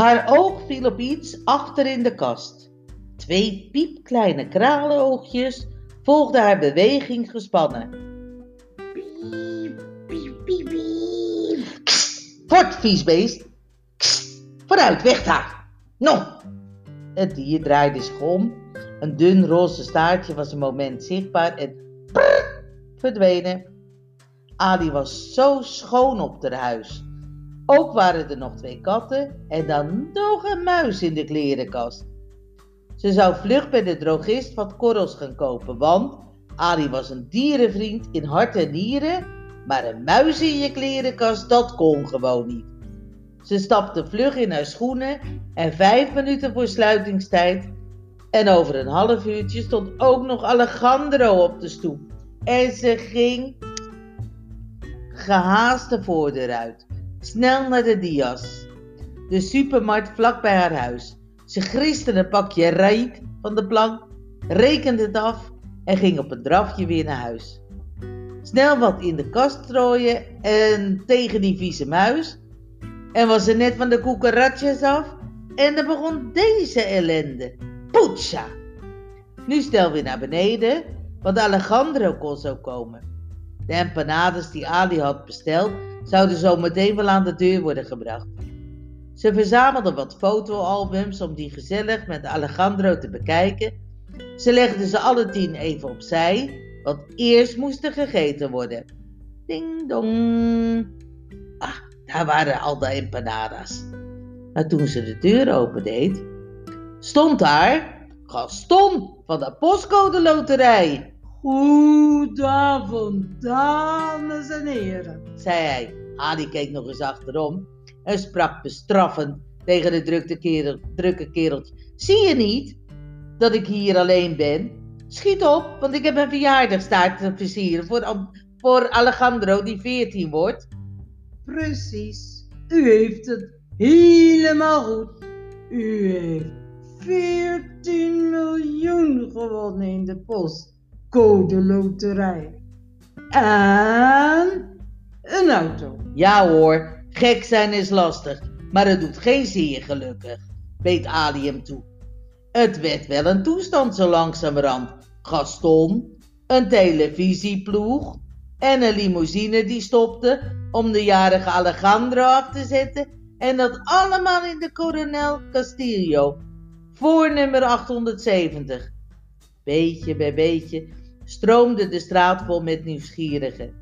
Haar oog viel op iets achter in de kast. Twee piepkleine kralenoogjes volgden haar beweging gespannen. Piep, piep, piep, piep. Kst, Fort, vies beest. Kst, Vooruit, weg daar. Nou. Het dier draaide zich om. Een dun roze staartje was een moment zichtbaar en prrr, verdwenen. Ali was zo schoon op haar huis. Ook waren er nog twee katten en dan nog een muis in de klerenkast. Ze zou vlug bij de drogist wat korrels gaan kopen, want Ali was een dierenvriend in hart en nieren, maar een muis in je klerenkast, dat kon gewoon niet. Ze stapte vlug in haar schoenen en vijf minuten voor sluitingstijd en over een half uurtje stond ook nog Alejandro op de stoep. En ze ging gehaast de voordeur uit, snel naar de Dias, de supermarkt vlak bij haar huis. Ze griste een pakje riet van de plank, rekende het af en ging op een drafje weer naar huis. Snel wat in de kast strooien en tegen die vieze muis. En was ze net van de koekeratjes af en dan begon deze ellende. Poetsa! Nu stel weer naar beneden, want Alejandro kon zo komen. De empanades die Ali had besteld, zouden zo meteen wel aan de deur worden gebracht. Ze verzamelde wat fotoalbums om die gezellig met Alejandro te bekijken. Ze legde ze alle tien even opzij, want eerst moest er gegeten worden. Ding dong. Ah, daar waren al de empanadas. Maar toen ze de deur opendeed, stond daar Gaston van de postcode loterij. Goedenavond, dames en heren. zei hij. Ali keek nog eens achterom en sprak bestraffend tegen de drukke, kerel, drukke kereltje. Zie je niet dat ik hier alleen ben? Schiet op, want ik heb een verjaardagstaart te versieren voor, voor Alejandro die 14 wordt. Precies, u heeft het helemaal goed. U heeft 14 miljoen gewonnen in de postcode loterij. En een auto. Ja hoor, gek zijn is lastig, maar het doet geen zeer gelukkig, beet Ali hem toe. Het werd wel een toestand zo langzamerhand. Gaston, een televisieploeg en een limousine die stopte om de jarige Alejandro af te zetten en dat allemaal in de Coronel Castillo, voor nummer 870. Beetje bij beetje stroomde de straat vol met nieuwsgierigen.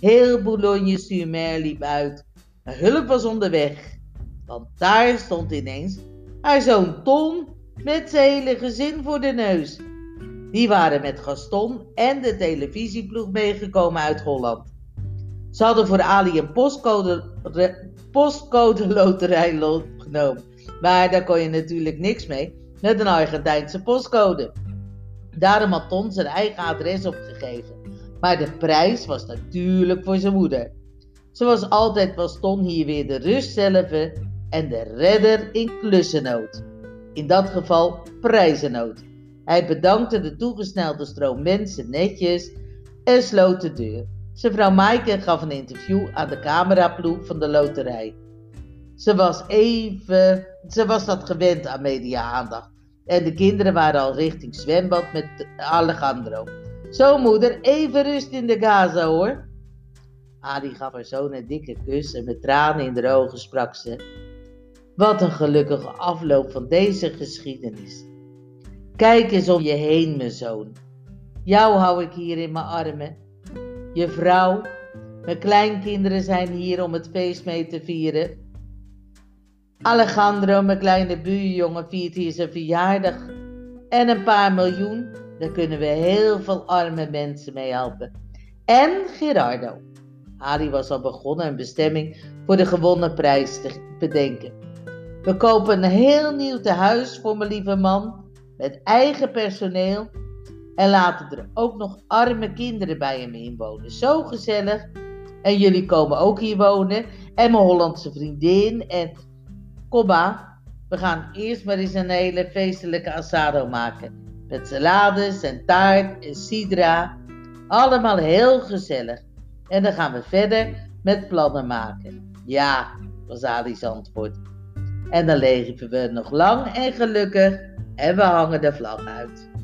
Heel Boulogne-sur-Mer liep uit. Hulp was onderweg. Want daar stond ineens haar zoon Ton met zijn hele gezin voor de neus. Die waren met Gaston en de televisieploeg meegekomen uit Holland. Ze hadden voor Ali een postcode, postcode loterij lo- genomen. Maar daar kon je natuurlijk niks mee met een Argentijnse postcode. Daarom had Ton zijn eigen adres opgegeven. Maar de prijs was natuurlijk voor zijn moeder. Zoals altijd was Ton hier weer de rust zelf en de redder in klussennood. In dat geval prijzennood. Hij bedankte de toegesnelde stroom mensen netjes en sloot de deur. Zijn vrouw Maaike gaf een interview aan de cameraploeg van de loterij. Ze was even, ze was dat gewend aan media-aandacht. En de kinderen waren al richting zwembad met Alejandro. Zo moeder, even rust in de Gaza hoor. Ali gaf haar zoon een dikke kus en met tranen in de ogen sprak ze. Wat een gelukkige afloop van deze geschiedenis. Kijk eens om je heen, mijn zoon. Jou hou ik hier in mijn armen. Je vrouw, mijn kleinkinderen zijn hier om het feest mee te vieren. Alejandro, mijn kleine buurjongen, viert hier zijn verjaardag. En een paar miljoen, daar kunnen we heel veel arme mensen mee helpen. En Gerardo. Ali was al begonnen een bestemming voor de gewonnen prijs te bedenken. We kopen een heel nieuw tehuis voor mijn lieve man, met eigen personeel. En laten er ook nog arme kinderen bij hem inwonen. Zo gezellig. En jullie komen ook hier wonen. En mijn Hollandse vriendin. En maar, we gaan eerst maar eens een hele feestelijke asado maken. Met salades en taart en sidra. Allemaal heel gezellig. En dan gaan we verder met plannen maken. Ja, was Ali's antwoord. En dan leven we nog lang en gelukkig en we hangen de vlag uit.